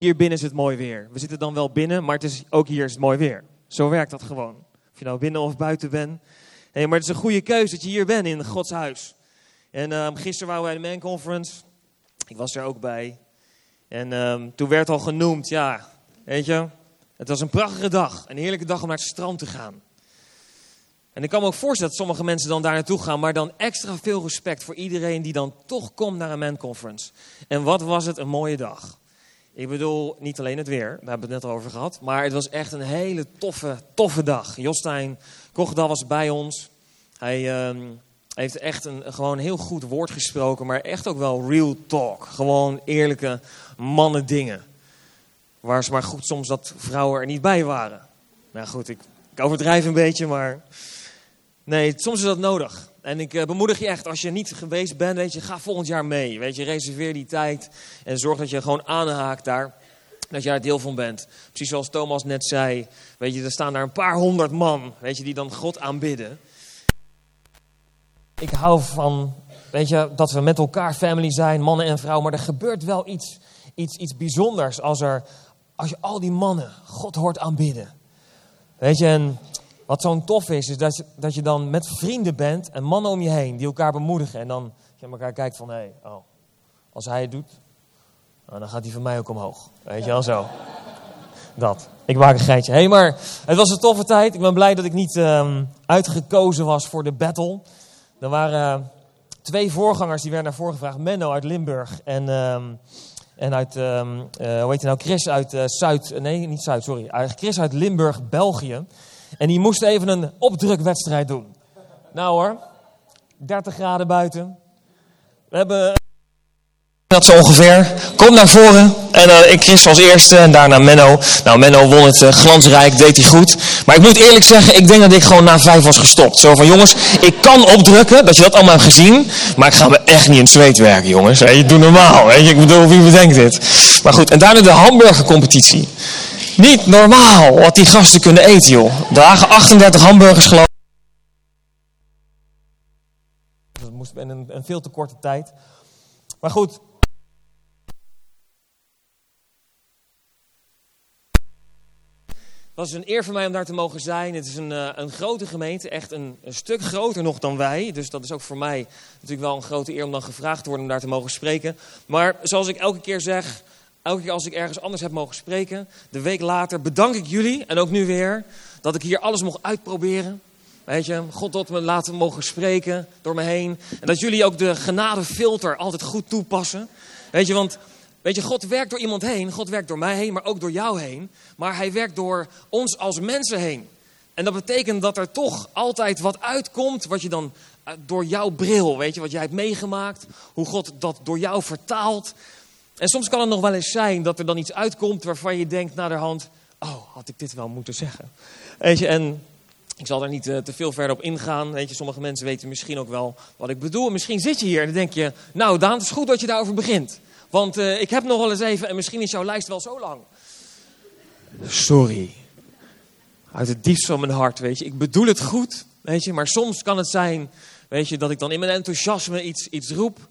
hier binnen is het mooi weer. We zitten dan wel binnen, maar het is, ook hier is het mooi weer. Zo werkt dat gewoon. Of je nou binnen of buiten bent. Maar het is een goede keuze dat je hier bent in Gods huis. En um, gisteren waren wij bij de Man Conference. Ik was er ook bij. En um, toen werd al genoemd, ja, weet je, het was een prachtige dag. Een heerlijke dag om naar het strand te gaan. En ik kan me ook voorstellen dat sommige mensen dan daar naartoe gaan, maar dan extra veel respect voor iedereen die dan toch komt naar een Man Conference. En wat was het een mooie dag. Ik bedoel, niet alleen het weer, daar hebben we het net over gehad. Maar het was echt een hele toffe, toffe dag. Jostijn Kogdal was bij ons. Hij uh, heeft echt een gewoon heel goed woord gesproken, maar echt ook wel real talk. Gewoon eerlijke mannen dingen. Waar ze maar goed soms dat vrouwen er niet bij waren. Nou goed, ik, ik overdrijf een beetje, maar nee, soms is dat nodig. En ik uh, bemoedig je echt, als je niet geweest bent, weet je, ga volgend jaar mee. Weet je, reserveer die tijd en zorg dat je gewoon aanhaakt daar. Dat je daar deel van bent. Precies zoals Thomas net zei. Weet je, er staan daar een paar honderd man, weet je, die dan God aanbidden. Ik hou van, weet je, dat we met elkaar family zijn, mannen en vrouwen. Maar er gebeurt wel iets, iets, iets bijzonders als, er, als je al die mannen God hoort aanbidden. Weet je, en wat zo'n tof is, is dat je, dat je dan met vrienden bent en mannen om je heen die elkaar bemoedigen. En dan je elkaar kijkt van, hé, hey, oh, als hij het doet, nou, dan gaat hij van mij ook omhoog. Weet je wel zo. Dat. Ik maak een geitje. Hé, hey, maar het was een toffe tijd. Ik ben blij dat ik niet um, uitgekozen was voor de battle. Er waren uh, twee voorgangers die werden naar voren gevraagd. Menno uit Limburg en, um, en uit, um, uh, hoe heet hij nou, Chris uit uh, Zuid, nee niet Zuid, sorry. Chris uit Limburg, België. En die moest even een opdrukwedstrijd doen. Nou hoor, 30 graden buiten. We hebben dat zo ongeveer. Kom naar voren. En uh, ik Chris als eerste en daarna Menno. Nou, Menno won het uh, glansrijk, deed hij goed. Maar ik moet eerlijk zeggen, ik denk dat ik gewoon na vijf was gestopt. Zo van, jongens, ik kan opdrukken, dat je dat allemaal hebt gezien. Maar ik ga me echt niet in het zweet werken, jongens. Hey, doe normaal, je. Ik bedoel, wie bedenkt dit? Maar goed, en daarna de hamburgercompetitie. Niet normaal wat die gasten kunnen eten, joh. Lagen 38 hamburgers geloof ik. Dat moest in een, een veel te korte tijd. Maar goed, Het was een eer voor mij om daar te mogen zijn. Het is een, uh, een grote gemeente, echt een, een, stuk groter nog dan wij. Dus dat is ook voor mij natuurlijk wel een grote eer om dan gevraagd te worden om daar te mogen spreken. Maar zoals ik elke keer zeg, elke keer als ik ergens anders heb mogen spreken, de week later bedank ik jullie, en ook nu weer, dat ik hier alles mocht uitproberen. Weet je, God tot me laten mogen spreken door me heen. En dat jullie ook de genadefilter altijd goed toepassen. Weet je, want Weet je, God werkt door iemand heen, God werkt door mij heen, maar ook door jou heen. Maar hij werkt door ons als mensen heen. En dat betekent dat er toch altijd wat uitkomt wat je dan uh, door jouw bril, weet je, wat jij hebt meegemaakt, hoe God dat door jou vertaalt. En soms kan het nog wel eens zijn dat er dan iets uitkomt waarvan je denkt naderhand, oh, had ik dit wel moeten zeggen. Weet je, en ik zal daar niet uh, te veel verder op ingaan. Weet je, sommige mensen weten misschien ook wel wat ik bedoel. Misschien zit je hier en dan denk je, nou Daan, het is goed dat je daarover begint. Want uh, ik heb nog wel eens even, en misschien is jouw lijst wel zo lang. Sorry. Uit het diepst van mijn hart, weet je. Ik bedoel het goed, weet je. Maar soms kan het zijn, weet je, dat ik dan in mijn enthousiasme iets, iets roep.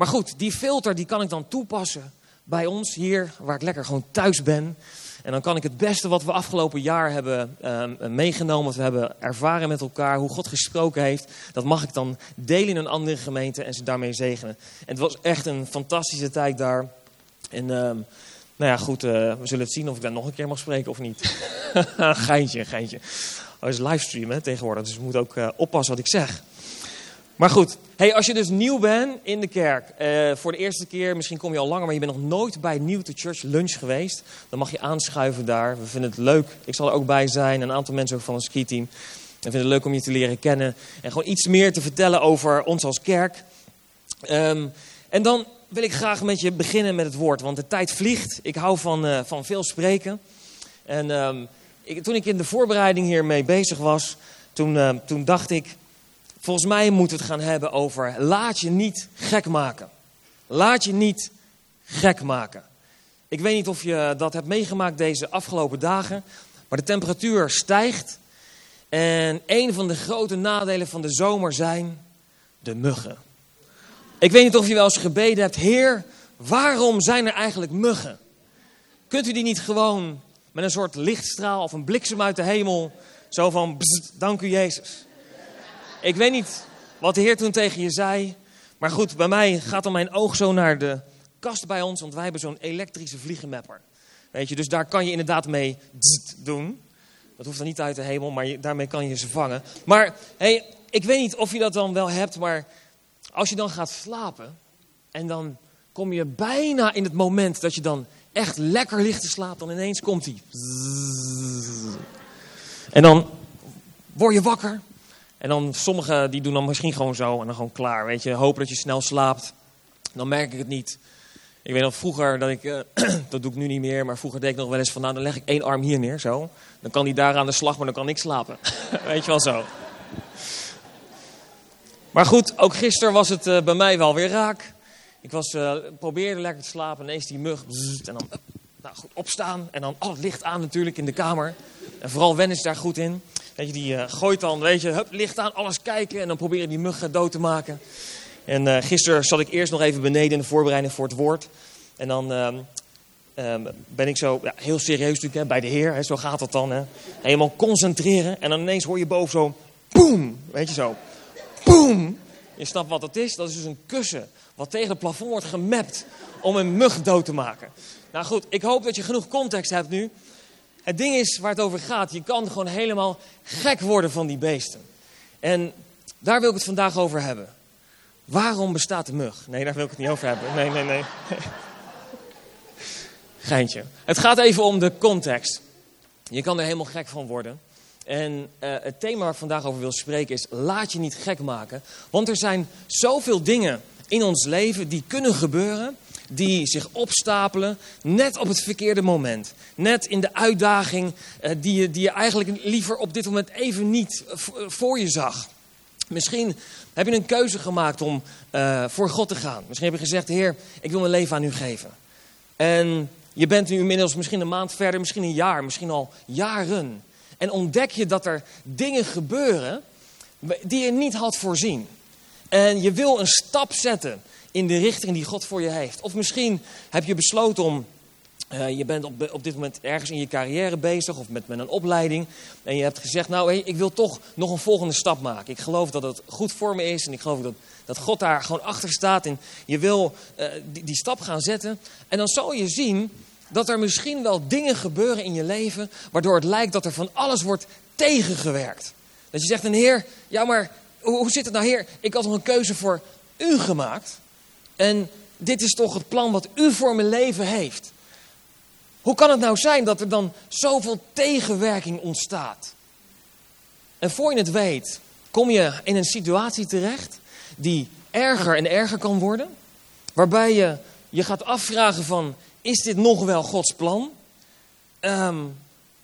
Maar goed, die filter die kan ik dan toepassen bij ons hier, waar ik lekker gewoon thuis ben. En dan kan ik het beste wat we afgelopen jaar hebben uh, meegenomen, wat we hebben ervaren met elkaar, hoe God gesproken heeft, dat mag ik dan delen in een andere gemeente en ze daarmee zegenen. En het was echt een fantastische tijd daar. En uh, nou ja, goed, uh, we zullen het zien of ik daar nog een keer mag spreken of niet. geintje, geintje. Oh, het is livestream hè, tegenwoordig, dus ik moet ook uh, oppassen wat ik zeg. Maar goed, hey, als je dus nieuw bent in de kerk, uh, voor de eerste keer, misschien kom je al langer, maar je bent nog nooit bij New to Church Lunch geweest, dan mag je aanschuiven daar. We vinden het leuk. Ik zal er ook bij zijn, een aantal mensen ook van het ski-team. We vinden het leuk om je te leren kennen en gewoon iets meer te vertellen over ons als kerk. Um, en dan wil ik graag met je beginnen met het woord, want de tijd vliegt. Ik hou van, uh, van veel spreken. En um, ik, toen ik in de voorbereiding hiermee bezig was, toen, uh, toen dacht ik, Volgens mij moeten we het gaan hebben over laat je niet gek maken. Laat je niet gek maken. Ik weet niet of je dat hebt meegemaakt deze afgelopen dagen, maar de temperatuur stijgt. En een van de grote nadelen van de zomer zijn de muggen. Ik weet niet of je wel eens gebeden hebt, Heer, waarom zijn er eigenlijk muggen? Kunt u die niet gewoon met een soort lichtstraal of een bliksem uit de hemel, zo van, dank u Jezus. Ik weet niet wat de Heer toen tegen je zei, maar goed, bij mij gaat dan mijn oog zo naar de kast bij ons, want wij hebben zo'n elektrische vliegenmapper. Weet je, dus daar kan je inderdaad mee doen. Dat hoeft dan niet uit de hemel, maar daarmee kan je ze vangen. Maar hey, ik weet niet of je dat dan wel hebt, maar als je dan gaat slapen en dan kom je bijna in het moment dat je dan echt lekker ligt te slapen, dan ineens komt hij. En dan word je wakker. En dan sommigen die doen dan misschien gewoon zo en dan gewoon klaar. Weet je, hopen dat je snel slaapt. Dan merk ik het niet. Ik weet nog vroeger dat ik, uh, dat doe ik nu niet meer, maar vroeger deed ik nog wel eens van, nou dan leg ik één arm hier neer, zo. Dan kan die daar aan de slag, maar dan kan ik slapen. weet je wel zo. Maar goed, ook gisteren was het uh, bij mij wel weer raak. Ik was, uh, probeerde lekker te slapen, ineens die mug, en dan nou, goed, opstaan. En dan al het licht aan natuurlijk in de kamer. En vooral Wen is daar goed in. Weet je, die uh, gooit dan, weet je, hup, licht aan, alles kijken. En dan proberen die muggen dood te maken. En uh, gisteren zat ik eerst nog even beneden in de voorbereiding voor het woord. En dan um, um, ben ik zo, ja, heel serieus natuurlijk, hè, bij de Heer. Hè, zo gaat dat dan. Hè. Helemaal concentreren. En dan ineens hoor je boven zo, boem. Weet je zo, boem. Je snapt wat dat is? Dat is dus een kussen wat tegen het plafond wordt gemapt om een mug dood te maken. Nou goed, ik hoop dat je genoeg context hebt nu. Het ding is waar het over gaat, je kan gewoon helemaal gek worden van die beesten. En daar wil ik het vandaag over hebben. Waarom bestaat de mug? Nee, daar wil ik het niet over hebben. Nee, nee, nee. Geintje. Het gaat even om de context. Je kan er helemaal gek van worden. En uh, het thema waar ik vandaag over wil spreken is: laat je niet gek maken. Want er zijn zoveel dingen in ons leven die kunnen gebeuren, die zich opstapelen, net op het verkeerde moment. Net in de uitdaging uh, die, je, die je eigenlijk liever op dit moment even niet voor je zag. Misschien heb je een keuze gemaakt om voor God te gaan. Misschien heb je gezegd, Heer, ik wil mijn leven aan u geven. En je bent nu inmiddels misschien een maand verder, misschien een jaar, misschien al jaren. En ontdek je dat er dingen gebeuren die je niet had voorzien. En je wil een stap zetten in de richting die God voor je heeft. Of misschien heb je besloten om. Uh, je bent op, op dit moment ergens in je carrière bezig of met, met een opleiding. En je hebt gezegd, nou hey, ik wil toch nog een volgende stap maken. Ik geloof dat het goed voor me is en ik geloof dat, dat God daar gewoon achter staat. En je wil uh, die, die stap gaan zetten. En dan zal je zien dat er misschien wel dingen gebeuren in je leven... waardoor het lijkt dat er van alles wordt tegengewerkt. Dat je zegt, een heer, ja maar hoe zit het nou heer? Ik had nog een keuze voor u gemaakt. En dit is toch het plan wat u voor mijn leven heeft. Hoe kan het nou zijn dat er dan zoveel tegenwerking ontstaat? En voor je het weet, kom je in een situatie terecht die erger en erger kan worden. Waarbij je je gaat afvragen van, is dit nog wel Gods plan? Um,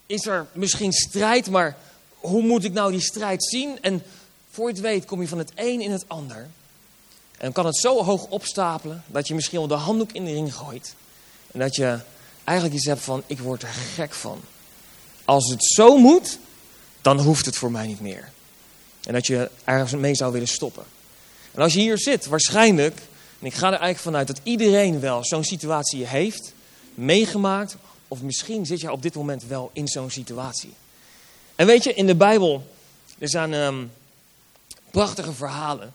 is er misschien strijd, maar hoe moet ik nou die strijd zien? En voor je het weet kom je van het een in het ander. En kan het zo hoog opstapelen dat je misschien wel de handdoek in de ring gooit. En dat je eigenlijk iets hebt van, ik word er gek van. Als het zo moet, dan hoeft het voor mij niet meer. En dat je ergens mee zou willen stoppen. En als je hier zit, waarschijnlijk, en ik ga er eigenlijk vanuit dat iedereen wel zo'n situatie heeft, meegemaakt, of misschien zit je op dit moment wel in zo'n situatie. En weet je, in de Bijbel, er zijn um, prachtige verhalen.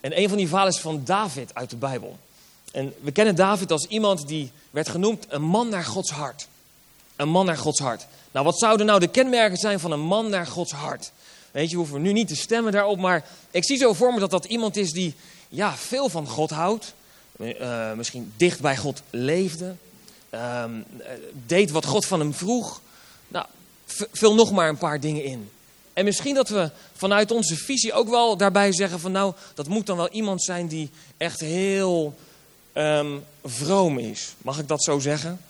En een van die verhalen is van David uit de Bijbel. En we kennen David als iemand die werd genoemd een man naar Gods hart. Een man naar Gods hart. Nou, wat zouden nou de kenmerken zijn van een man naar Gods hart? Weet je, we hoeven nu niet te stemmen daarop, maar ik zie zo voor me dat dat iemand is die ja, veel van God houdt. Uh, misschien dicht bij God leefde. Uh, deed wat God van hem vroeg. Nou, vul nog maar een paar dingen in. En misschien dat we vanuit onze visie ook wel daarbij zeggen van nou, dat moet dan wel iemand zijn die echt heel um, vroom is. Mag ik dat zo zeggen?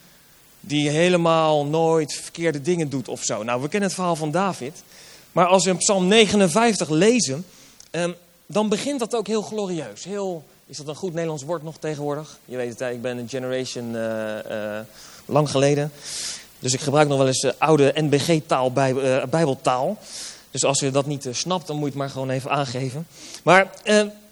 Die helemaal nooit verkeerde dingen doet of zo. Nou, we kennen het verhaal van David. Maar als we Psalm 59 lezen, um, dan begint dat ook heel glorieus. Heel, is dat een goed Nederlands woord nog tegenwoordig? Je weet het, ik ben een generation uh, uh, lang geleden. Dus ik gebruik nog wel eens uh, oude NBG-taal, bij, bijbeltaal. Dus als je dat niet snapt, dan moet je het maar gewoon even aangeven. Maar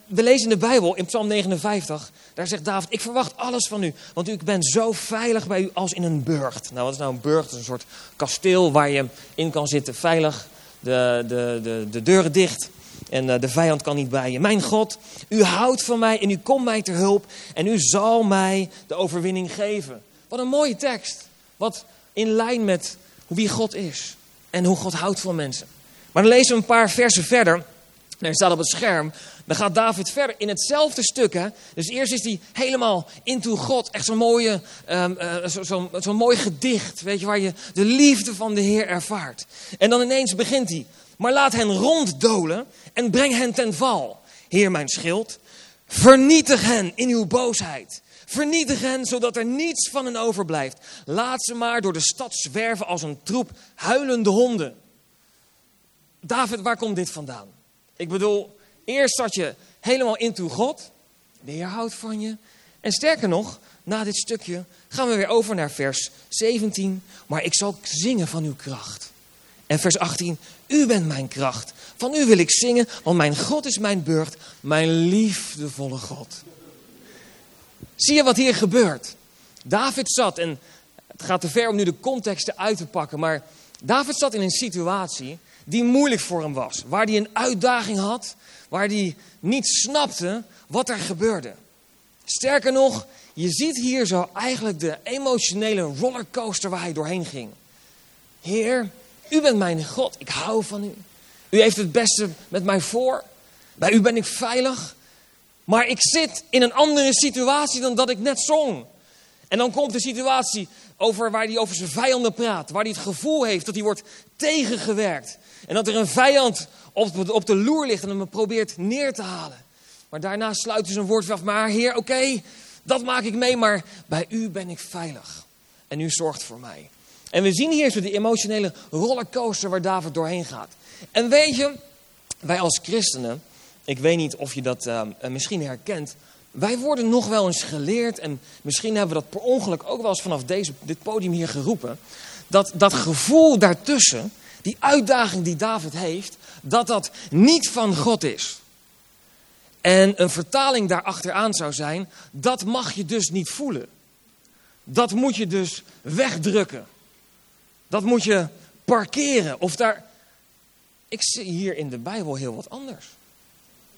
we lezen in de Bijbel, in Psalm 59, daar zegt David, ik verwacht alles van u, want u bent zo veilig bij u als in een burcht. Nou, wat is nou een burcht? Dat is een soort kasteel waar je in kan zitten, veilig, de, de, de, de deuren dicht en eh, de vijand kan niet bij je. Mijn God, u houdt van mij en u komt mij ter hulp en u zal mij de overwinning geven. Wat een mooie tekst, wat in lijn met wie God is en hoe God houdt van mensen. Maar dan lezen we een paar versen verder. En staat op het scherm. Dan gaat David verder in hetzelfde stuk. Hè? Dus eerst is hij helemaal into God. Echt zo'n mooie, um, zo, zo, zo mooi gedicht. Weet je, waar je de liefde van de Heer ervaart. En dan ineens begint hij. Maar laat hen ronddolen en breng hen ten val. Heer mijn schild. Vernietig hen in uw boosheid. Vernietig hen zodat er niets van hen overblijft. Laat ze maar door de stad zwerven als een troep huilende honden. David, waar komt dit vandaan? Ik bedoel, eerst zat je helemaal into God. De Heer houdt van je. En sterker nog, na dit stukje gaan we weer over naar vers 17. Maar ik zal zingen van uw kracht. En vers 18. U bent mijn kracht. Van u wil ik zingen, want mijn God is mijn burcht. Mijn liefdevolle God. Zie je wat hier gebeurt? David zat, en het gaat te ver om nu de contexten uit te pakken, maar David zat in een situatie die moeilijk voor hem was. Waar hij een uitdaging had, waar hij niet snapte wat er gebeurde. Sterker nog, je ziet hier zo eigenlijk de emotionele rollercoaster waar hij doorheen ging. Heer, u bent mijn God, ik hou van u. U heeft het beste met mij voor. Bij u ben ik veilig. Maar ik zit in een andere situatie dan dat ik net zong. En dan komt de situatie over waar hij over zijn vijanden praat. Waar hij het gevoel heeft dat hij wordt tegengewerkt. En dat er een vijand op, op de loer ligt en hem probeert neer te halen. Maar daarna sluit hij zijn woord af. Maar heer, oké, dat maak ik mee, maar bij u ben ik veilig. En u zorgt voor mij. En we zien hier zo die emotionele rollercoaster waar David doorheen gaat. En weet je, wij als christenen, ik weet niet of je dat uh, misschien herkent. Wij worden nog wel eens geleerd, en misschien hebben we dat per ongeluk ook wel eens vanaf deze, dit podium hier geroepen. Dat dat gevoel daartussen, die uitdaging die David heeft, dat dat niet van God is. En een vertaling daarachteraan zou zijn, dat mag je dus niet voelen. Dat moet je dus wegdrukken. Dat moet je parkeren. Of daar. Ik zie hier in de Bijbel heel wat anders.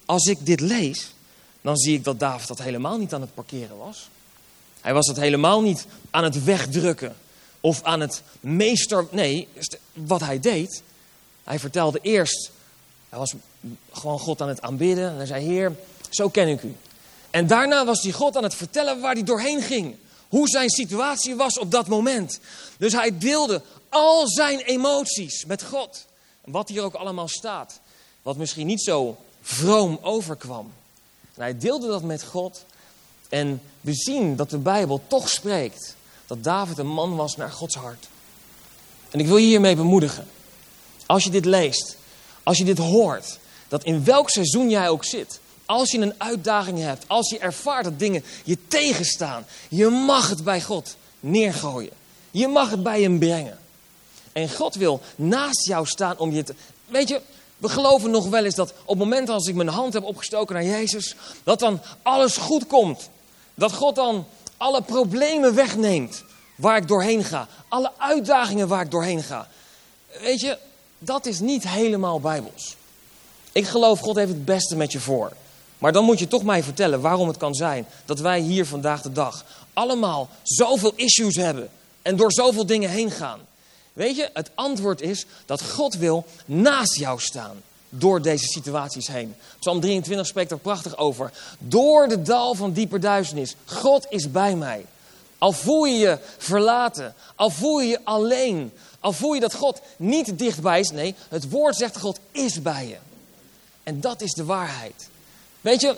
Als ik dit lees, dan zie ik dat David dat helemaal niet aan het parkeren was. Hij was dat helemaal niet aan het wegdrukken of aan het meester. Nee, wat hij deed, hij vertelde eerst, hij was gewoon God aan het aanbidden. En hij zei: Heer, zo ken ik u. En daarna was hij God aan het vertellen waar hij doorheen ging. Hoe zijn situatie was op dat moment. Dus hij deelde al zijn emoties met God. Wat hier ook allemaal staat. Wat misschien niet zo vroom overkwam. Hij deelde dat met God. En we zien dat de Bijbel toch spreekt dat David een man was naar Gods hart. En ik wil je hiermee bemoedigen. Als je dit leest, als je dit hoort, dat in welk seizoen jij ook zit, als je een uitdaging hebt, als je ervaart dat dingen je tegenstaan, je mag het bij God neergooien. Je mag het bij hem brengen. En God wil naast jou staan om je te. Weet je, we geloven nog wel eens dat op het moment als ik mijn hand heb opgestoken naar Jezus, dat dan alles goed komt. Dat God dan alle problemen wegneemt waar ik doorheen ga. Alle uitdagingen waar ik doorheen ga. Weet je, dat is niet helemaal bijbels. Ik geloof God heeft het beste met je voor. Maar dan moet je toch mij vertellen waarom het kan zijn dat wij hier vandaag de dag allemaal zoveel issues hebben en door zoveel dingen heen gaan. Weet je, het antwoord is dat God wil naast jou staan door deze situaties heen. Psalm 23 spreekt er prachtig over. Door de dal van dieper duisternis. God is bij mij. Al voel je je verlaten, al voel je je alleen, al voel je dat God niet dichtbij is. Nee, het woord zegt God is bij je. En dat is de waarheid. Weet je,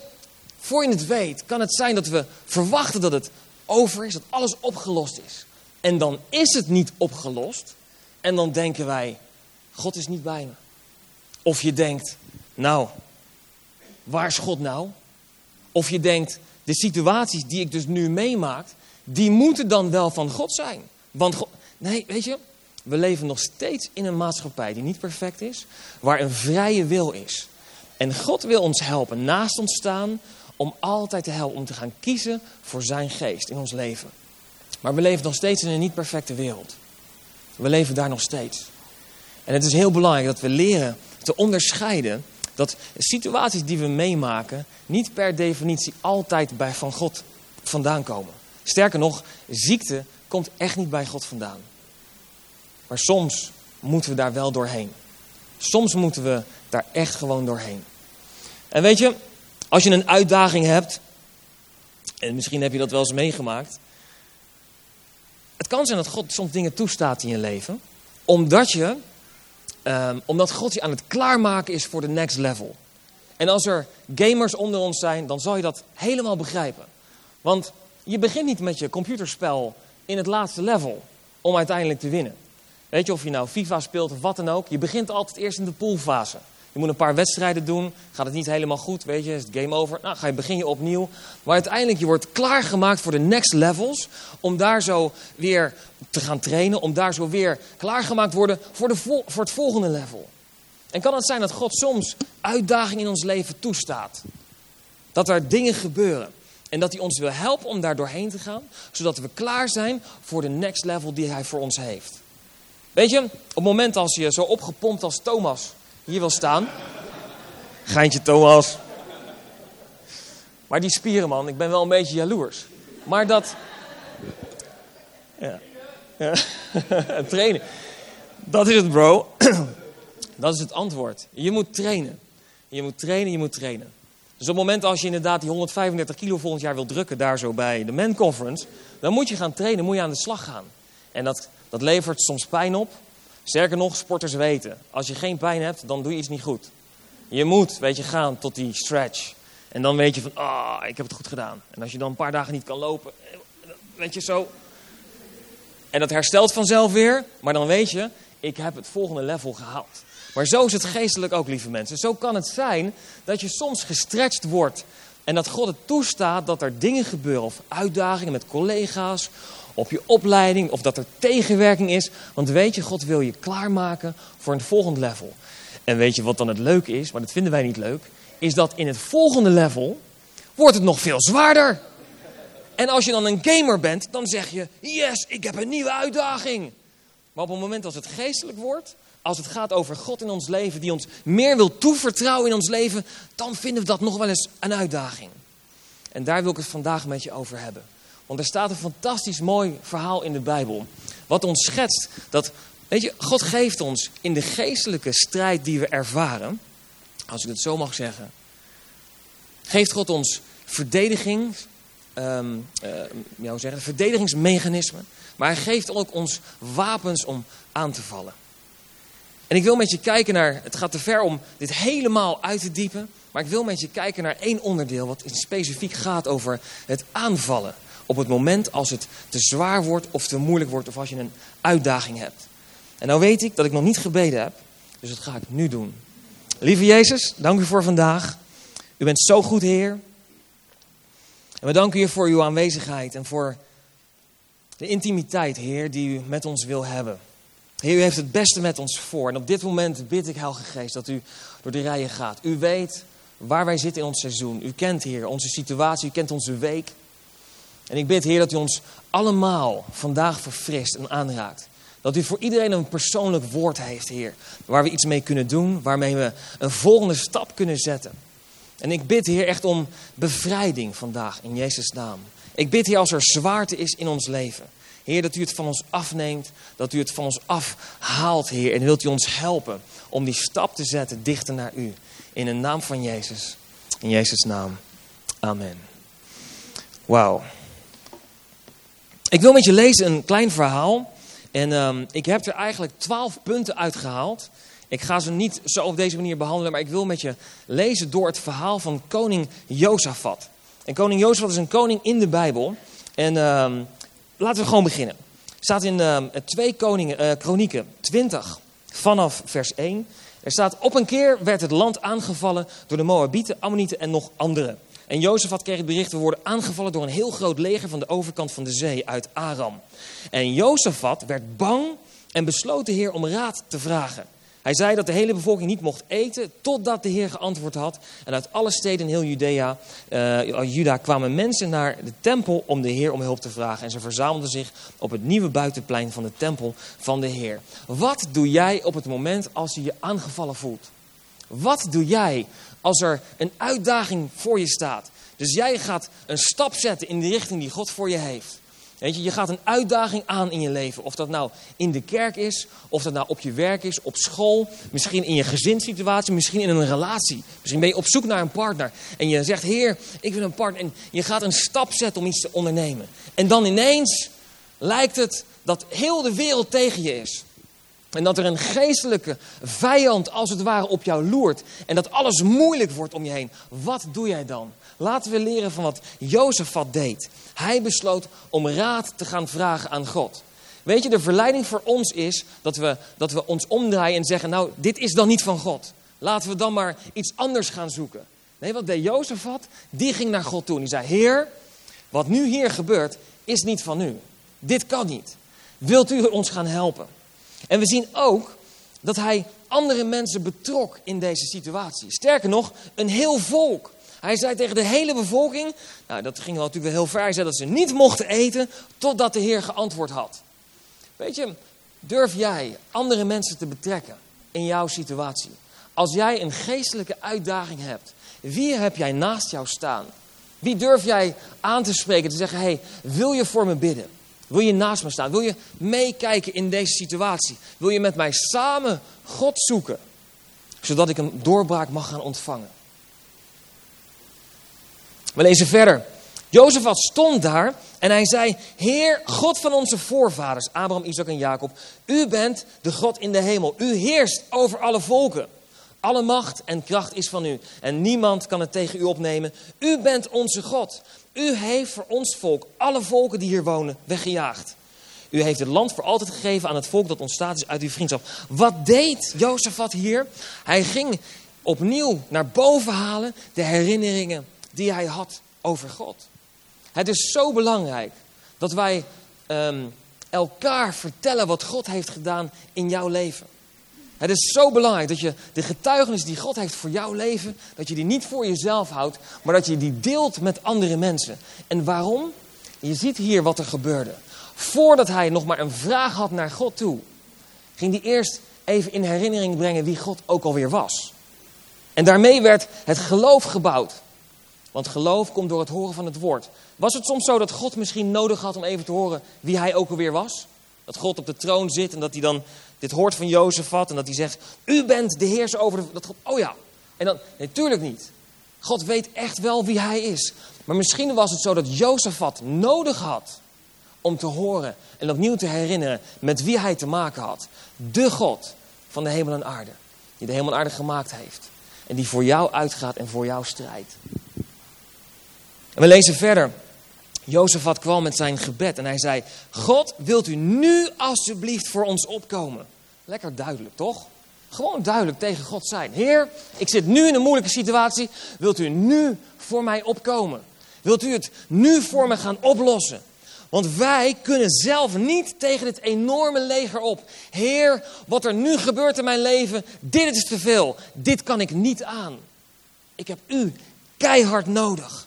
voor je het weet, kan het zijn dat we verwachten dat het over is, dat alles opgelost is. En dan is het niet opgelost. En dan denken wij, God is niet bij me. Of je denkt, nou, waar is God nou? Of je denkt, de situaties die ik dus nu meemaak, die moeten dan wel van God zijn. Want God, nee, weet je, we leven nog steeds in een maatschappij die niet perfect is, waar een vrije wil is. En God wil ons helpen, naast ons staan, om altijd te helpen, om te gaan kiezen voor zijn geest in ons leven. Maar we leven nog steeds in een niet perfecte wereld. We leven daar nog steeds. En het is heel belangrijk dat we leren te onderscheiden dat situaties die we meemaken niet per definitie altijd bij van God vandaan komen. Sterker nog, ziekte komt echt niet bij God vandaan. Maar soms moeten we daar wel doorheen. Soms moeten we daar echt gewoon doorheen. En weet je, als je een uitdaging hebt, en misschien heb je dat wel eens meegemaakt. Het kan zijn dat God soms dingen toestaat in je leven, omdat, je, um, omdat God je aan het klaarmaken is voor de next level. En als er gamers onder ons zijn, dan zal je dat helemaal begrijpen. Want je begint niet met je computerspel in het laatste level om uiteindelijk te winnen. Weet je, of je nou FIFA speelt of wat dan ook. Je begint altijd eerst in de poolfase. Je moet een paar wedstrijden doen. Gaat het niet helemaal goed, weet je, is het game over. Nou, ga je, begin je opnieuw. Maar uiteindelijk, je wordt klaargemaakt voor de next levels. Om daar zo weer te gaan trainen. Om daar zo weer klaargemaakt worden voor, de voor het volgende level. En kan het zijn dat God soms uitdagingen in ons leven toestaat. Dat er dingen gebeuren. En dat hij ons wil helpen om daar doorheen te gaan. Zodat we klaar zijn voor de next level die hij voor ons heeft. Weet je, op het moment als je zo opgepompt als Thomas hier wil staan. Geintje Thomas. Maar die spieren man, ik ben wel een beetje jaloers. Maar dat... Ja. ja. trainen. Dat is het bro. dat is het antwoord. Je moet trainen. Je moet trainen, je moet trainen. Dus op het moment als je inderdaad die 135 kilo volgend jaar wil drukken, daar zo bij de Men Conference, dan moet je gaan trainen, moet je aan de slag gaan. En dat, dat levert soms pijn op. Sterker nog, sporters weten, als je geen pijn hebt, dan doe je iets niet goed. Je moet, weet je, gaan tot die stretch. En dan weet je van, ah, ik heb het goed gedaan. En als je dan een paar dagen niet kan lopen, weet je zo. En dat herstelt vanzelf weer, maar dan weet je, ik heb het volgende level gehaald. Maar zo is het geestelijk ook, lieve mensen. Zo kan het zijn dat je soms gestretched wordt. En dat God het toestaat dat er dingen gebeuren, of uitdagingen met collega's, op je opleiding, of dat er tegenwerking is. Want weet je, God wil je klaarmaken voor een volgend level. En weet je wat dan het leuke is, maar dat vinden wij niet leuk, is dat in het volgende level wordt het nog veel zwaarder. En als je dan een gamer bent, dan zeg je, yes, ik heb een nieuwe uitdaging. Maar op het moment als het geestelijk wordt, als het gaat over God in ons leven, die ons meer wil toevertrouwen in ons leven, dan vinden we dat nog wel eens een uitdaging. En daar wil ik het vandaag met je over hebben. Want er staat een fantastisch mooi verhaal in de Bijbel. Wat ons schetst dat, weet je, God geeft ons in de geestelijke strijd die we ervaren, als ik het zo mag zeggen, geeft God ons verdediging, um, uh, zeggen, verdedigingsmechanismen. Maar hij geeft ook ons wapens om aan te vallen. En ik wil met je kijken naar, het gaat te ver om dit helemaal uit te diepen. Maar ik wil met je kijken naar één onderdeel wat specifiek gaat over het aanvallen op het moment als het te zwaar wordt of te moeilijk wordt of als je een uitdaging hebt. En nou weet ik dat ik nog niet gebeden heb, dus dat ga ik nu doen. Lieve Jezus, dank u voor vandaag. U bent zo goed, Heer. En we danken u voor uw aanwezigheid en voor de intimiteit, Heer, die u met ons wil hebben. Heer, u heeft het beste met ons voor. En op dit moment bid ik, Heilige Geest, dat u door de rijen gaat. U weet waar wij zitten in ons seizoen. U kent, Heer, onze situatie. U kent onze week. En ik bid, Heer, dat u ons allemaal vandaag verfrist en aanraakt. Dat u voor iedereen een persoonlijk woord heeft, Heer. Waar we iets mee kunnen doen, waarmee we een volgende stap kunnen zetten. En ik bid, Heer, echt om bevrijding vandaag in Jezus' naam. Ik bid, Heer, als er zwaarte is in ons leven. Heer, dat u het van ons afneemt, dat u het van ons afhaalt, Heer. En wilt u ons helpen om die stap te zetten dichter naar u. In de naam van Jezus. In Jezus' naam. Amen. Wauw. Ik wil met je lezen een klein verhaal. En um, ik heb er eigenlijk twaalf punten uitgehaald. Ik ga ze niet zo op deze manier behandelen, maar ik wil met je lezen door het verhaal van koning Jozefat. En koning Jozefat is een koning in de Bijbel. En um, laten we gewoon beginnen. Staat in uh, 2 koningen, uh, kronieken 20 vanaf vers 1. Er staat, op een keer werd het land aangevallen door de Moabieten, Ammonieten en nog anderen. En Jozef had kreeg het bericht, we worden aangevallen door een heel groot leger van de overkant van de zee uit Aram. En Jozefat werd bang en besloot de Heer om raad te vragen. Hij zei dat de hele bevolking niet mocht eten totdat de Heer geantwoord had. En uit alle steden in heel Judea, uh, Juda kwamen mensen naar de tempel om de Heer om hulp te vragen. En ze verzamelden zich op het nieuwe buitenplein van de tempel van de Heer. Wat doe jij op het moment als je je aangevallen voelt? Wat doe jij als er een uitdaging voor je staat? Dus jij gaat een stap zetten in de richting die God voor je heeft. Je, je gaat een uitdaging aan in je leven. Of dat nou in de kerk is, of dat nou op je werk is, op school, misschien in je gezinssituatie, misschien in een relatie. Misschien ben je op zoek naar een partner. En je zegt, Heer, ik wil een partner. En je gaat een stap zetten om iets te ondernemen. En dan ineens lijkt het dat heel de wereld tegen je is. En dat er een geestelijke vijand als het ware op jou loert. En dat alles moeilijk wordt om je heen. Wat doe jij dan? Laten we leren van wat Jozefat deed. Hij besloot om raad te gaan vragen aan God. Weet je, de verleiding voor ons is dat we, dat we ons omdraaien en zeggen... nou, dit is dan niet van God. Laten we dan maar iets anders gaan zoeken. Nee, wat deed Jozefat? Die ging naar God toe en die zei... Heer, wat nu hier gebeurt is niet van u. Dit kan niet. Wilt u ons gaan helpen? En we zien ook dat hij andere mensen betrok in deze situatie. Sterker nog, een heel volk. Hij zei tegen de hele bevolking, nou dat ging wel natuurlijk wel heel ver, hij zei dat ze niet mochten eten totdat de Heer geantwoord had. Weet je, durf jij andere mensen te betrekken in jouw situatie? Als jij een geestelijke uitdaging hebt, wie heb jij naast jou staan? Wie durf jij aan te spreken, te zeggen, hey, wil je voor me bidden? Wil je naast me staan? Wil je meekijken in deze situatie? Wil je met mij samen God zoeken? Zodat ik een doorbraak mag gaan ontvangen. We lezen verder. Jozef stond daar en hij zei: Heer, God van onze voorvaders, Abraham, Isaac en Jacob, u bent de God in de hemel. U heerst over alle volken. Alle macht en kracht is van u en niemand kan het tegen u opnemen. U bent onze God. U heeft voor ons volk, alle volken die hier wonen, weggejaagd. U heeft het land voor altijd gegeven aan het volk dat ontstaat is uit uw vriendschap. Wat deed Jozefat hier? Hij ging opnieuw naar boven halen de herinneringen die hij had over God. Het is zo belangrijk dat wij ehm, elkaar vertellen wat God heeft gedaan in jouw leven. Het is zo belangrijk dat je de getuigenis die God heeft voor jouw leven, dat je die niet voor jezelf houdt, maar dat je die deelt met andere mensen. En waarom? Je ziet hier wat er gebeurde. Voordat hij nog maar een vraag had naar God toe, ging hij eerst even in herinnering brengen wie God ook alweer was. En daarmee werd het geloof gebouwd. Want geloof komt door het horen van het woord. Was het soms zo dat God misschien nodig had om even te horen wie hij ook alweer was? Dat God op de troon zit en dat hij dan dit hoort van Jozefat en dat hij zegt, u bent de heerser over de... Dat God, oh ja, en dan, natuurlijk niet. God weet echt wel wie hij is. Maar misschien was het zo dat Jozefat nodig had om te horen en opnieuw te herinneren met wie hij te maken had. De God van de hemel en aarde. Die de hemel en aarde gemaakt heeft. En die voor jou uitgaat en voor jou strijdt. En we lezen verder. Jozefat kwam met zijn gebed en hij zei: God, wilt u nu alsjeblieft voor ons opkomen? Lekker duidelijk, toch? Gewoon duidelijk tegen God zijn. Heer, ik zit nu in een moeilijke situatie. Wilt u nu voor mij opkomen? Wilt u het nu voor me gaan oplossen? Want wij kunnen zelf niet tegen dit enorme leger op. Heer, wat er nu gebeurt in mijn leven, dit is te veel. Dit kan ik niet aan. Ik heb u keihard nodig.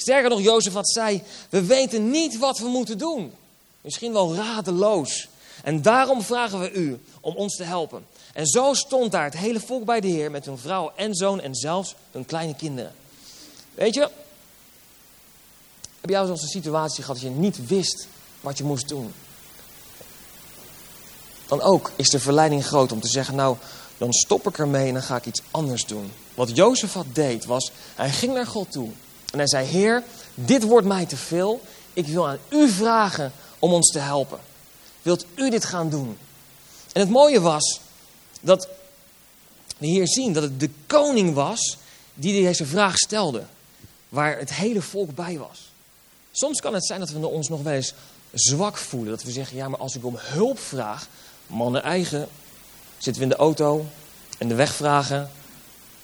Sterker nog, Jozef had zei, we weten niet wat we moeten doen. Misschien wel radeloos. En daarom vragen we u om ons te helpen. En zo stond daar het hele volk bij de Heer met hun vrouw en zoon en zelfs hun kleine kinderen. Weet je, heb jij zo'n situatie gehad dat je niet wist wat je moest doen? Dan ook is de verleiding groot om te zeggen, nou, dan stop ik ermee en dan ga ik iets anders doen. Wat Jozef had deed was, hij ging naar God toe. En hij zei, Heer, dit wordt mij te veel. Ik wil aan u vragen om ons te helpen. Wilt u dit gaan doen? En het mooie was dat we hier zien dat het de koning was die deze vraag stelde. Waar het hele volk bij was. Soms kan het zijn dat we ons nog wel eens zwak voelen. Dat we zeggen, ja maar als ik om hulp vraag, mannen eigen, zitten we in de auto en de weg vragen.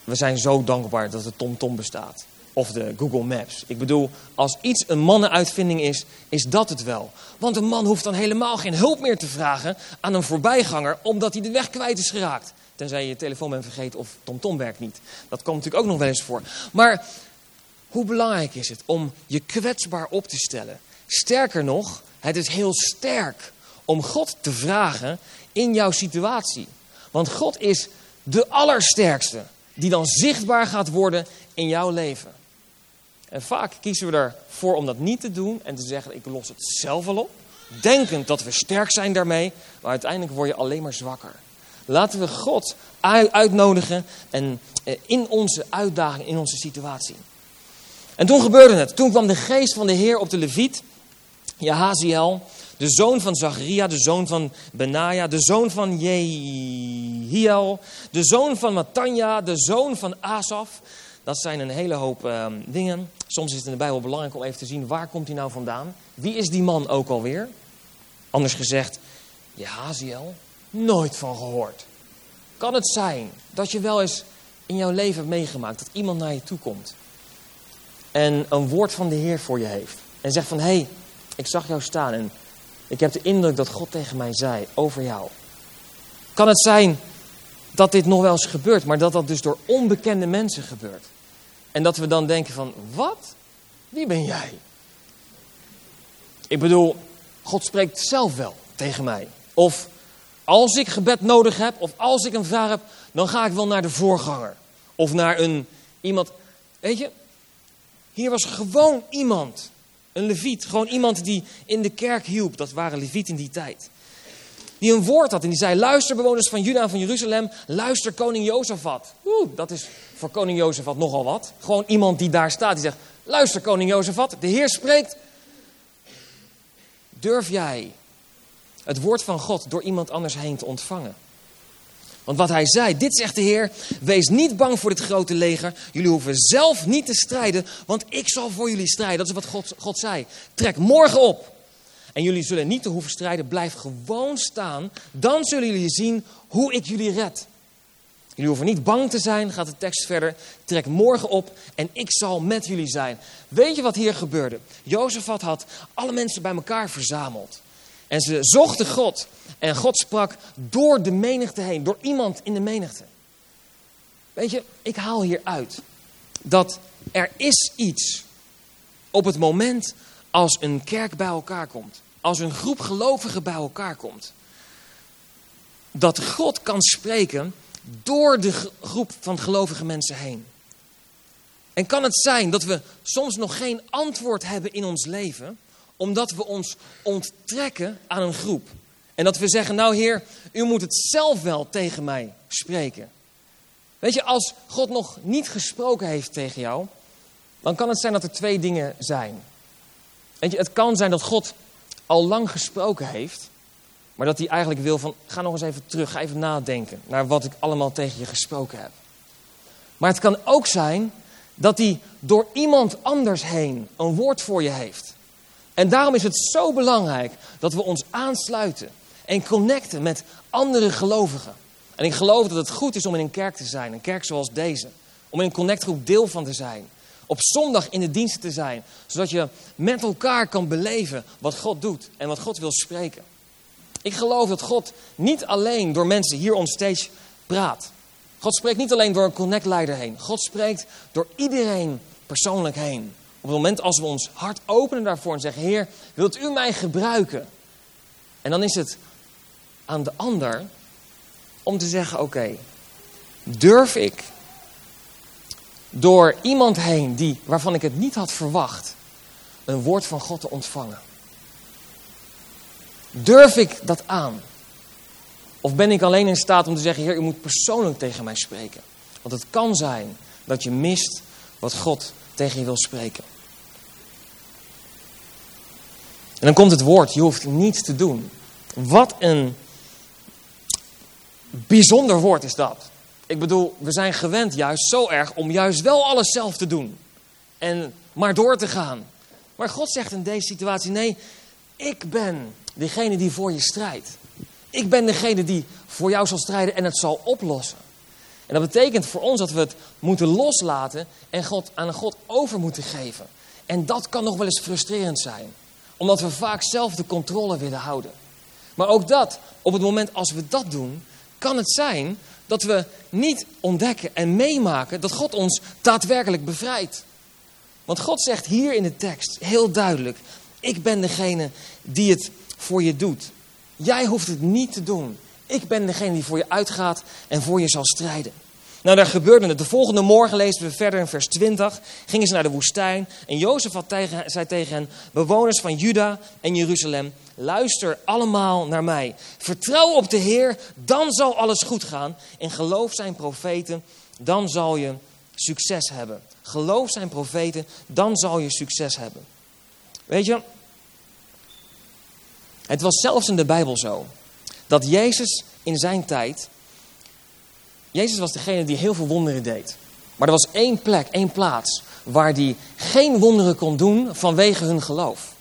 We zijn zo dankbaar dat de TomTom bestaat of de Google Maps. Ik bedoel, als iets een mannenuitvinding is, is dat het wel. Want een man hoeft dan helemaal geen hulp meer te vragen aan een voorbijganger, omdat hij de weg kwijt is geraakt. Tenzij je je telefoon bent vergeten of TomTom werkt niet. Dat komt natuurlijk ook nog wel eens voor. Maar hoe belangrijk is het om je kwetsbaar op te stellen? Sterker nog, het is heel sterk om God te vragen in jouw situatie. Want God is de allersterkste die dan zichtbaar gaat worden in jouw leven. En vaak kiezen we ervoor om dat niet te doen en te zeggen: ik los het zelf wel op. Denkend dat we sterk zijn daarmee, maar uiteindelijk word je alleen maar zwakker. Laten we God uitnodigen en eh, in onze uitdaging, in onze situatie. En toen gebeurde het. Toen kwam de geest van de Heer op de leviet, Jahaziel, de zoon van Zacharia, de zoon van Benaja, de zoon van Jehiel, de zoon van Matanja, de zoon van Asaf. Dat zijn een hele hoop uh, dingen. Soms is het in de Bijbel belangrijk om even te zien waar komt hij nou vandaan. Wie is die man ook alweer? Anders gezegd, Jehaziel, nooit van gehoord. Kan het zijn dat je wel eens in jouw leven hebt meegemaakt dat iemand naar je toe komt en een woord van de Heer voor je heeft en zegt van hé, hey, ik zag jou staan en ik heb de indruk dat God tegen mij zei over jou. Kan het zijn dat dit nog wel eens gebeurt, maar dat dat dus door onbekende mensen gebeurt? En dat we dan denken van, wat? Wie ben jij? Ik bedoel, God spreekt zelf wel tegen mij. Of als ik gebed nodig heb, of als ik een vraag heb, dan ga ik wel naar de voorganger. Of naar een iemand. Weet je, hier was gewoon iemand een leviet, gewoon iemand die in de kerk hielp. Dat waren levieten in die tijd. Die een woord had en die zei, luister bewoners van Juda van Jeruzalem, luister koning Jozefat. Oeh, dat is voor koning Jozefat nogal wat. Gewoon iemand die daar staat, die zegt, luister koning Jozefat, de Heer spreekt. Durf jij het woord van God door iemand anders heen te ontvangen? Want wat hij zei, dit zegt de Heer, wees niet bang voor dit grote leger. Jullie hoeven zelf niet te strijden, want ik zal voor jullie strijden. Dat is wat God, God zei. Trek morgen op. En jullie zullen niet te hoeven strijden, blijf gewoon staan. Dan zullen jullie zien hoe ik jullie red. Jullie hoeven niet bang te zijn, gaat de tekst verder. Trek morgen op en ik zal met jullie zijn. Weet je wat hier gebeurde? Jozefat had alle mensen bij elkaar verzameld. En ze zochten God. En God sprak door de menigte heen, door iemand in de menigte. Weet je, ik haal hier uit dat er is iets op het moment als een kerk bij elkaar komt. Als een groep gelovigen bij elkaar komt. Dat God kan spreken door de groep van gelovige mensen heen. En kan het zijn dat we soms nog geen antwoord hebben in ons leven, omdat we ons onttrekken aan een groep. En dat we zeggen, nou Heer, u moet het zelf wel tegen mij spreken. Weet je, als God nog niet gesproken heeft tegen jou, dan kan het zijn dat er twee dingen zijn. Weet je, het kan zijn dat God al lang gesproken heeft, maar dat hij eigenlijk wil van, ga nog eens even terug, ga even nadenken naar wat ik allemaal tegen je gesproken heb. Maar het kan ook zijn dat hij door iemand anders heen een woord voor je heeft. En daarom is het zo belangrijk dat we ons aansluiten en connecten met andere gelovigen. En ik geloof dat het goed is om in een kerk te zijn, een kerk zoals deze. Om in een connectgroep deel van te zijn. Op zondag in de diensten te zijn, zodat je met elkaar kan beleven wat God doet en wat God wil spreken. Ik geloof dat God niet alleen door mensen hier on stage praat. God spreekt niet alleen door een connectleider heen. God spreekt door iedereen persoonlijk heen. Op het moment als we ons hart openen daarvoor en zeggen: Heer, wilt u mij gebruiken? En dan is het aan de ander om te zeggen: Oké, durf ik door iemand heen die, waarvan ik het niet had verwacht, een woord van God te ontvangen? Durf ik dat aan? Of ben ik alleen in staat om te zeggen: Heer, u moet persoonlijk tegen mij spreken? Want het kan zijn dat je mist wat God tegen je wil spreken. En dan komt het woord, je hoeft niets te doen. Wat een bijzonder woord is dat. Ik bedoel, we zijn gewend juist zo erg om juist wel alles zelf te doen. En maar door te gaan. Maar God zegt in deze situatie, nee, ik ben degene die voor je strijdt. Ik ben degene die voor jou zal strijden en het zal oplossen. En dat betekent voor ons dat we het moeten loslaten en God aan God over moeten geven. En dat kan nog wel eens frustrerend zijn omdat we vaak zelf de controle willen houden. Maar ook dat, op het moment als we dat doen, kan het zijn dat we niet ontdekken en meemaken dat God ons daadwerkelijk bevrijdt. Want God zegt hier in de tekst heel duidelijk: Ik ben degene die het voor je doet. Jij hoeft het niet te doen. Ik ben degene die voor je uitgaat en voor je zal strijden. Nou, daar gebeurde het. De volgende morgen lezen we verder in vers 20. Gingen ze naar de woestijn. En Jozef tegen, zei tegen hen: Bewoners van Juda en Jeruzalem, luister allemaal naar mij. Vertrouw op de Heer, dan zal alles goed gaan. En geloof zijn profeten, dan zal je succes hebben. Geloof zijn profeten, dan zal je succes hebben. Weet je, het was zelfs in de Bijbel zo dat Jezus in zijn tijd Jezus was degene die heel veel wonderen deed. Maar er was één plek, één plaats, waar hij geen wonderen kon doen vanwege hun geloof.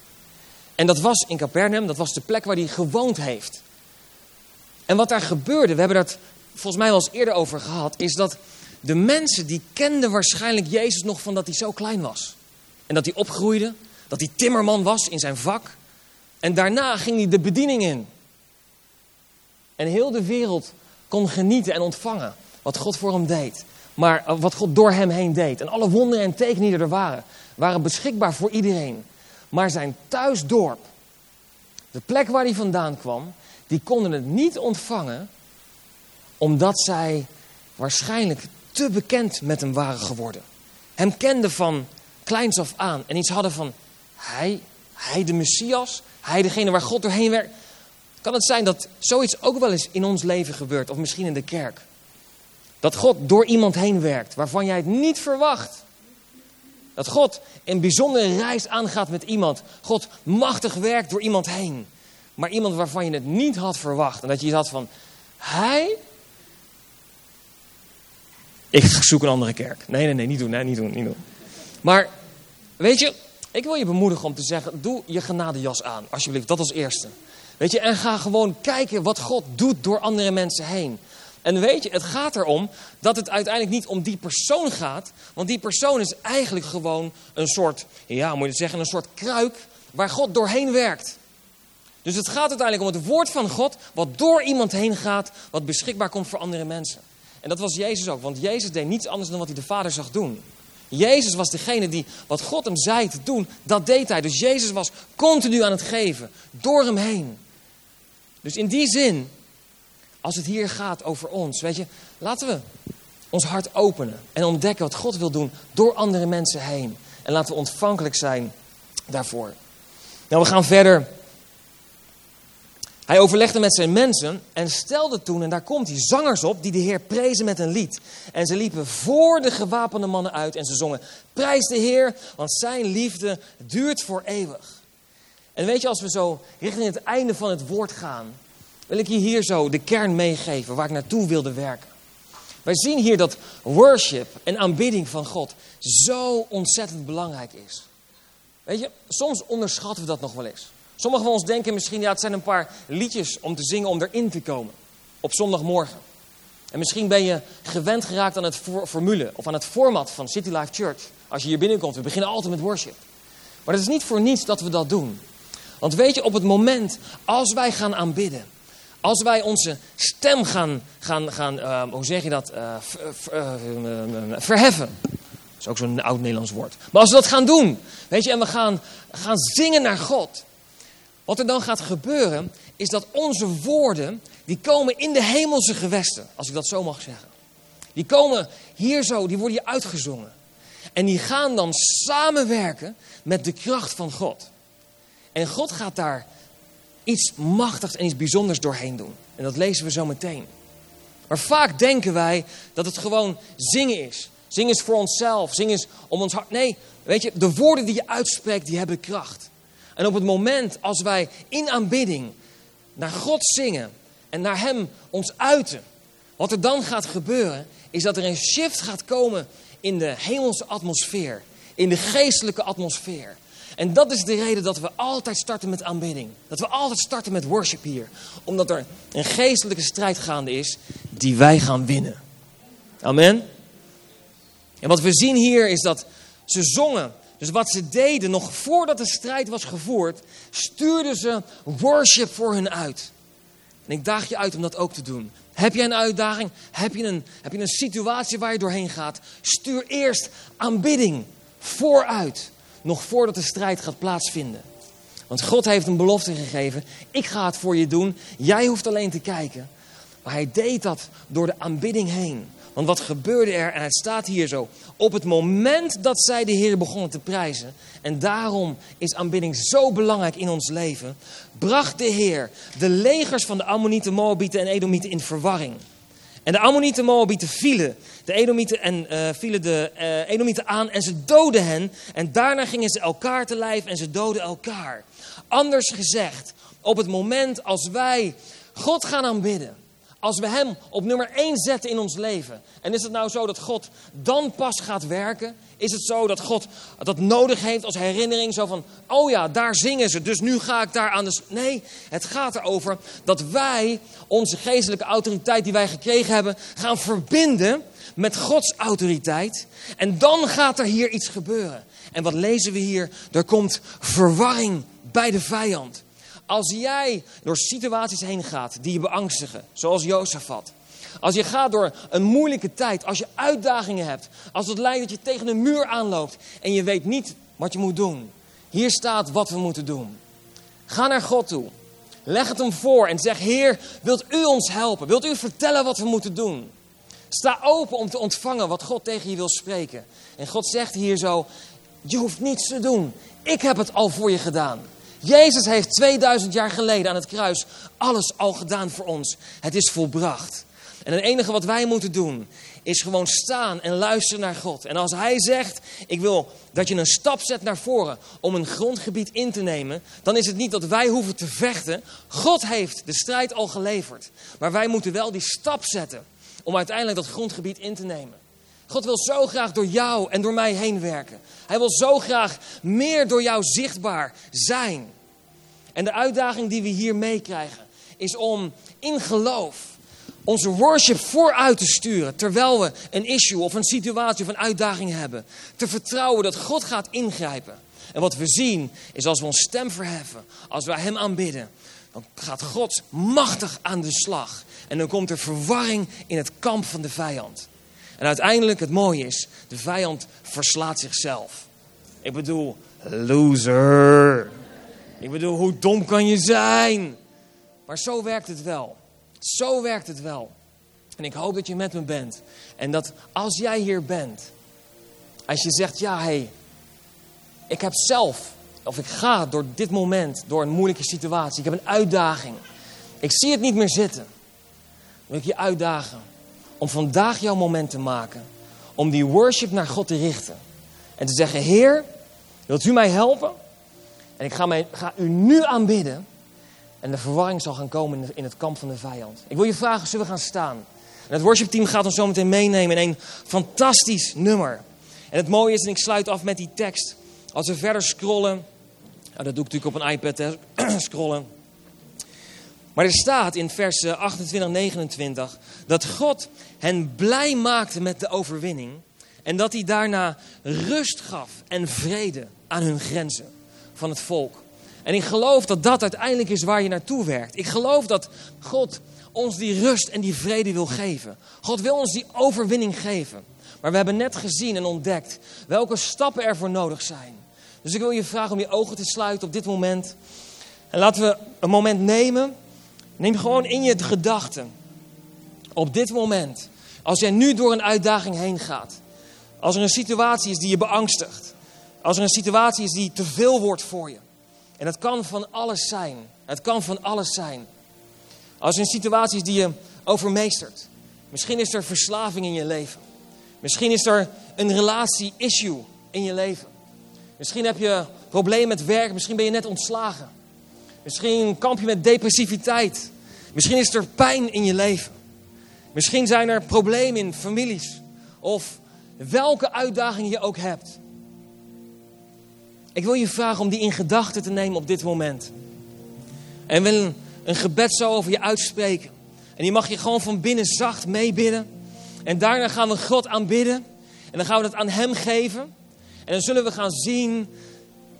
En dat was in Capernaum, dat was de plek waar hij gewoond heeft. En wat daar gebeurde, we hebben dat volgens mij wel eens eerder over gehad, is dat de mensen die kenden waarschijnlijk Jezus nog van dat hij zo klein was. En dat hij opgroeide, dat hij timmerman was in zijn vak. En daarna ging hij de bediening in. En heel de wereld kon genieten en ontvangen wat God voor hem deed. Maar eh, wat God door hem heen deed. En alle wonderen en tekenen die er waren, waren beschikbaar voor iedereen. Maar zijn thuisdorp, de plek waar hij vandaan kwam, die konden het niet ontvangen. Omdat zij waarschijnlijk te bekend met hem waren geworden. Hem kenden van kleins af aan. En iets hadden van, hij, hij de Messias, hij degene waar God doorheen werkt. Kan het zijn dat zoiets ook wel eens in ons leven gebeurt, of misschien in de kerk? Dat God door iemand heen werkt waarvan jij het niet verwacht. Dat God een bijzondere reis aangaat met iemand. God machtig werkt door iemand heen. Maar iemand waarvan je het niet had verwacht. En dat je had van, hij? Ik zoek een andere kerk. Nee, nee, nee, niet doen, nee, niet doen, niet doen. Maar, weet je, ik wil je bemoedigen om te zeggen, doe je genadejas aan, alsjeblieft. Dat als eerste. Weet je, en ga gewoon kijken wat God doet door andere mensen heen. En weet je, het gaat erom dat het uiteindelijk niet om die persoon gaat. Want die persoon is eigenlijk gewoon een soort, ja, moet je zeggen, een soort kruik waar God doorheen werkt. Dus het gaat uiteindelijk om het woord van God, wat door iemand heen gaat, wat beschikbaar komt voor andere mensen. En dat was Jezus ook, want Jezus deed niets anders dan wat hij de Vader zag doen. Jezus was degene die wat God hem zei te doen, dat deed hij. Dus Jezus was continu aan het geven, door hem heen. Dus in die zin als het hier gaat over ons, weet je, laten we ons hart openen en ontdekken wat God wil doen door andere mensen heen. En laten we ontvankelijk zijn daarvoor. Nou, we gaan verder. Hij overlegde met zijn mensen en stelde toen, en daar komt hij, zangers op die de Heer prezen met een lied. En ze liepen voor de gewapende mannen uit en ze zongen, prijs de Heer, want zijn liefde duurt voor eeuwig. En weet je, als we zo richting het einde van het woord gaan, wil ik je hier zo de kern meegeven waar ik naartoe wilde werken. Wij zien hier dat worship en aanbidding van God zo ontzettend belangrijk is. Weet je, soms onderschatten we dat nog wel eens. Sommigen van ons denken misschien, ja, het zijn een paar liedjes om te zingen om erin te komen. Op zondagmorgen. En misschien ben je gewend geraakt aan het formule of aan het format van City Life Church. Als je hier binnenkomt, we beginnen altijd met worship. Maar het is niet voor niets dat we dat doen. Want weet je, op het moment als wij gaan aanbidden, als wij onze stem gaan, gaan, gaan uh, hoe zeg je dat, uh, verheffen. Dat is ook zo'n oud Nederlands woord. Maar als we dat gaan doen, weet je, en we gaan, gaan zingen naar God. Wat er dan gaat gebeuren, is dat onze woorden, die komen in de hemelse gewesten. Als ik dat zo mag zeggen. Die komen hier zo, die worden hier uitgezongen. En die gaan dan samenwerken met de kracht van God. En God gaat daar iets machtigs en iets bijzonders doorheen doen. En dat lezen we zo meteen. Maar vaak denken wij dat het gewoon zingen is. Zingen is voor onszelf. Zingen is om ons hart. Nee, weet je, de woorden die je uitspreekt, die hebben kracht. En op het moment als wij in aanbidding naar God zingen en naar Hem ons uiten, wat er dan gaat gebeuren, is dat er een shift gaat komen in de hemelse atmosfeer, in de geestelijke atmosfeer. En dat is de reden dat we altijd starten met aanbidding. Dat we altijd starten met worship hier. Omdat er een geestelijke strijd gaande is die wij gaan winnen. Amen. En wat we zien hier is dat ze zongen. Dus wat ze deden, nog voordat de strijd was gevoerd, stuurden ze worship voor hun uit. En ik daag je uit om dat ook te doen. Heb je een uitdaging? Heb je een, heb je een situatie waar je doorheen gaat? Stuur eerst aanbidding vooruit. Nog voordat de strijd gaat plaatsvinden. Want God heeft een belofte gegeven. Ik ga het voor je doen. Jij hoeft alleen te kijken. Maar hij deed dat door de aanbidding heen. Want wat gebeurde er? En het staat hier zo. Op het moment dat zij de Heer begonnen te prijzen. En daarom is aanbidding zo belangrijk in ons leven. Bracht de Heer de legers van de Ammonieten, Moabieten en Edomieten in verwarring. En de Ammonieten, Moabieten vielen de Edomieten, en, uh, vielen de uh, Edomieten aan en ze doden hen. En daarna gingen ze elkaar te lijf en ze doden elkaar. Anders gezegd, op het moment als wij God gaan aanbidden als we Hem op nummer 1 zetten in ons leven. En is het nou zo dat God dan pas gaat werken? Is het zo dat God dat nodig heeft als herinnering? Zo van, oh ja, daar zingen ze, dus nu ga ik daar aan de... Nee, het gaat erover dat wij onze geestelijke autoriteit die wij gekregen hebben... gaan verbinden met Gods autoriteit. En dan gaat er hier iets gebeuren. En wat lezen we hier? Er komt verwarring bij de vijand. Als jij door situaties heen gaat die je beangstigen, zoals Jozefat. Als je gaat door een moeilijke tijd, als je uitdagingen hebt, als het lijkt dat je tegen een muur aanloopt en je weet niet wat je moet doen. Hier staat wat we moeten doen. Ga naar God toe. Leg het hem voor en zeg: Heer, wilt u ons helpen? Wilt u vertellen wat we moeten doen? Sta open om te ontvangen wat God tegen je wil spreken. En God zegt hier zo: Je hoeft niets te doen. Ik heb het al voor je gedaan. Jezus heeft 2000 jaar geleden aan het kruis alles al gedaan voor ons. Het is volbracht. En het enige wat wij moeten doen is gewoon staan en luisteren naar God. En als Hij zegt, ik wil dat je een stap zet naar voren om een grondgebied in te nemen, dan is het niet dat wij hoeven te vechten. God heeft de strijd al geleverd. Maar wij moeten wel die stap zetten om uiteindelijk dat grondgebied in te nemen. God wil zo graag door jou en door mij heen werken. Hij wil zo graag meer door jou zichtbaar zijn. En de uitdaging die we hier meekrijgen is om in geloof onze worship vooruit te sturen. Terwijl we een issue of een situatie of een uitdaging hebben. Te vertrouwen dat God gaat ingrijpen. En wat we zien is als we ons stem verheffen, als wij Hem aanbidden, dan gaat God machtig aan de slag. En dan komt er verwarring in het kamp van de vijand. En uiteindelijk, het mooie is, de vijand verslaat zichzelf. Ik bedoel, loser. Ik bedoel, hoe dom kan je zijn? Maar zo werkt het wel. Zo werkt het wel. En ik hoop dat je met me bent. En dat als jij hier bent, als je zegt, ja hé, hey, ik heb zelf, of ik ga door dit moment, door een moeilijke situatie, ik heb een uitdaging. Ik zie het niet meer zitten. Dan wil ik je uitdagen om vandaag jouw moment te maken. Om die worship naar God te richten. En te zeggen, Heer, wilt u mij helpen? En ik ga, ga u nu aanbidden. En de verwarring zal gaan komen in het kamp van de vijand. Ik wil je vragen, zullen we gaan staan? En het worshipteam gaat ons zo meteen meenemen in een fantastisch nummer. En het mooie is, en ik sluit af met die tekst. Als we verder scrollen. Nou, dat doe ik natuurlijk op een iPad, hè, scrollen. Maar er staat in vers 28, 29 dat God hen blij maakte met de overwinning. En dat hij daarna rust gaf en vrede aan hun grenzen van het volk. En ik geloof dat dat uiteindelijk is waar je naartoe werkt. Ik geloof dat God ons die rust en die vrede wil geven. God wil ons die overwinning geven. Maar we hebben net gezien en ontdekt welke stappen ervoor nodig zijn. Dus ik wil je vragen om je ogen te sluiten op dit moment. En laten we een moment nemen Neem gewoon in je gedachten. Op dit moment. Als jij nu door een uitdaging heen gaat. Als er een situatie is die je beangstigt. Als er een situatie is die te veel wordt voor je. En het kan van alles zijn. Het kan van alles zijn. Als er een situatie is die je overmeestert. Misschien is er verslaving in je leven. Misschien is er een relatie-issue in je leven. Misschien heb je problemen met werk. Misschien ben je net ontslagen. Misschien kamp je met depressiviteit. Misschien is er pijn in je leven. Misschien zijn er problemen in families. Of welke uitdaging je ook hebt. Ik wil je vragen om die in gedachten te nemen op dit moment. En wil een, een gebed zo over je uitspreken. En die mag je gewoon van binnen zacht meebidden. En daarna gaan we God aanbidden. En dan gaan we dat aan Hem geven. En dan zullen we gaan zien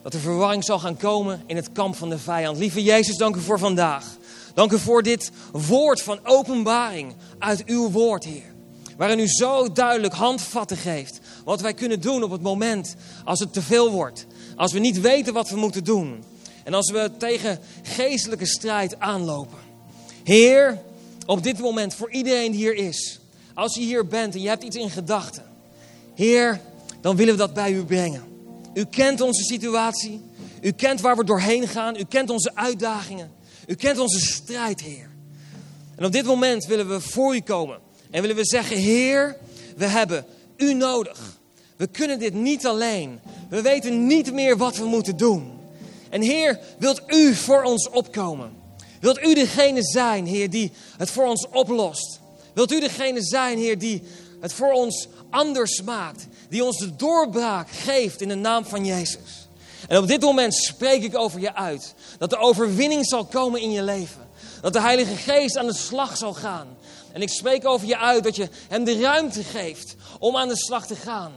dat er verwarring zal gaan komen in het kamp van de vijand. Lieve Jezus, dank u voor vandaag. Dank u voor dit woord van openbaring uit uw woord, Heer. Waarin u zo duidelijk handvatten geeft. Wat wij kunnen doen op het moment als het te veel wordt. Als we niet weten wat we moeten doen. En als we tegen geestelijke strijd aanlopen. Heer, op dit moment voor iedereen die hier is. Als je hier bent en je hebt iets in gedachten. Heer, dan willen we dat bij u brengen. U kent onze situatie. U kent waar we doorheen gaan. U kent onze uitdagingen. U kent onze strijd, Heer. En op dit moment willen we voor u komen. En willen we zeggen, Heer, we hebben u nodig. We kunnen dit niet alleen. We weten niet meer wat we moeten doen. En Heer, wilt u voor ons opkomen? Wilt u degene zijn, Heer, die het voor ons oplost? Wilt u degene zijn, Heer, die het voor ons anders maakt? Die ons de doorbraak geeft in de naam van Jezus? En op dit moment spreek ik over je uit. Dat de overwinning zal komen in je leven. Dat de Heilige Geest aan de slag zal gaan. En ik spreek over je uit dat je hem de ruimte geeft om aan de slag te gaan.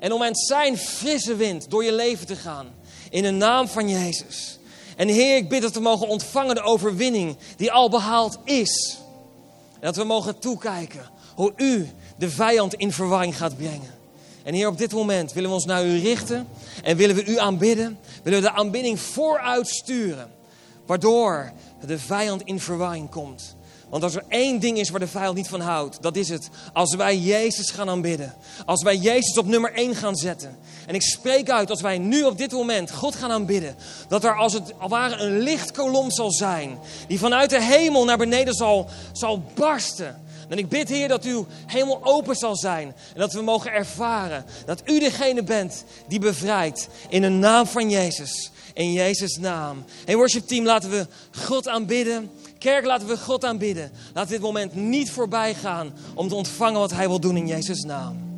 En om met zijn frisse wind door je leven te gaan. In de naam van Jezus. En Heer, ik bid dat we mogen ontvangen de overwinning die al behaald is. En dat we mogen toekijken hoe u de vijand in verwarring gaat brengen. En Heer, op dit moment willen we ons naar u richten en willen we u aanbidden. Willen we de aanbidding vooruit sturen, waardoor de vijand in verwarring komt. Want als er één ding is waar de vijand niet van houdt, dat is het. Als wij Jezus gaan aanbidden. Als wij Jezus op nummer één gaan zetten. En ik spreek uit, als wij nu op dit moment God gaan aanbidden. Dat er als het ware een lichtkolom zal zijn. Die vanuit de hemel naar beneden zal, zal barsten. En ik bid, Heer, dat uw hemel open zal zijn. En dat we mogen ervaren dat u degene bent die bevrijdt. In de naam van Jezus. In Jezus' naam. Hey worship team, laten we God aanbidden. Kerk, laten we God aanbidden. Laat dit moment niet voorbij gaan om te ontvangen wat Hij wil doen in Jezus' naam.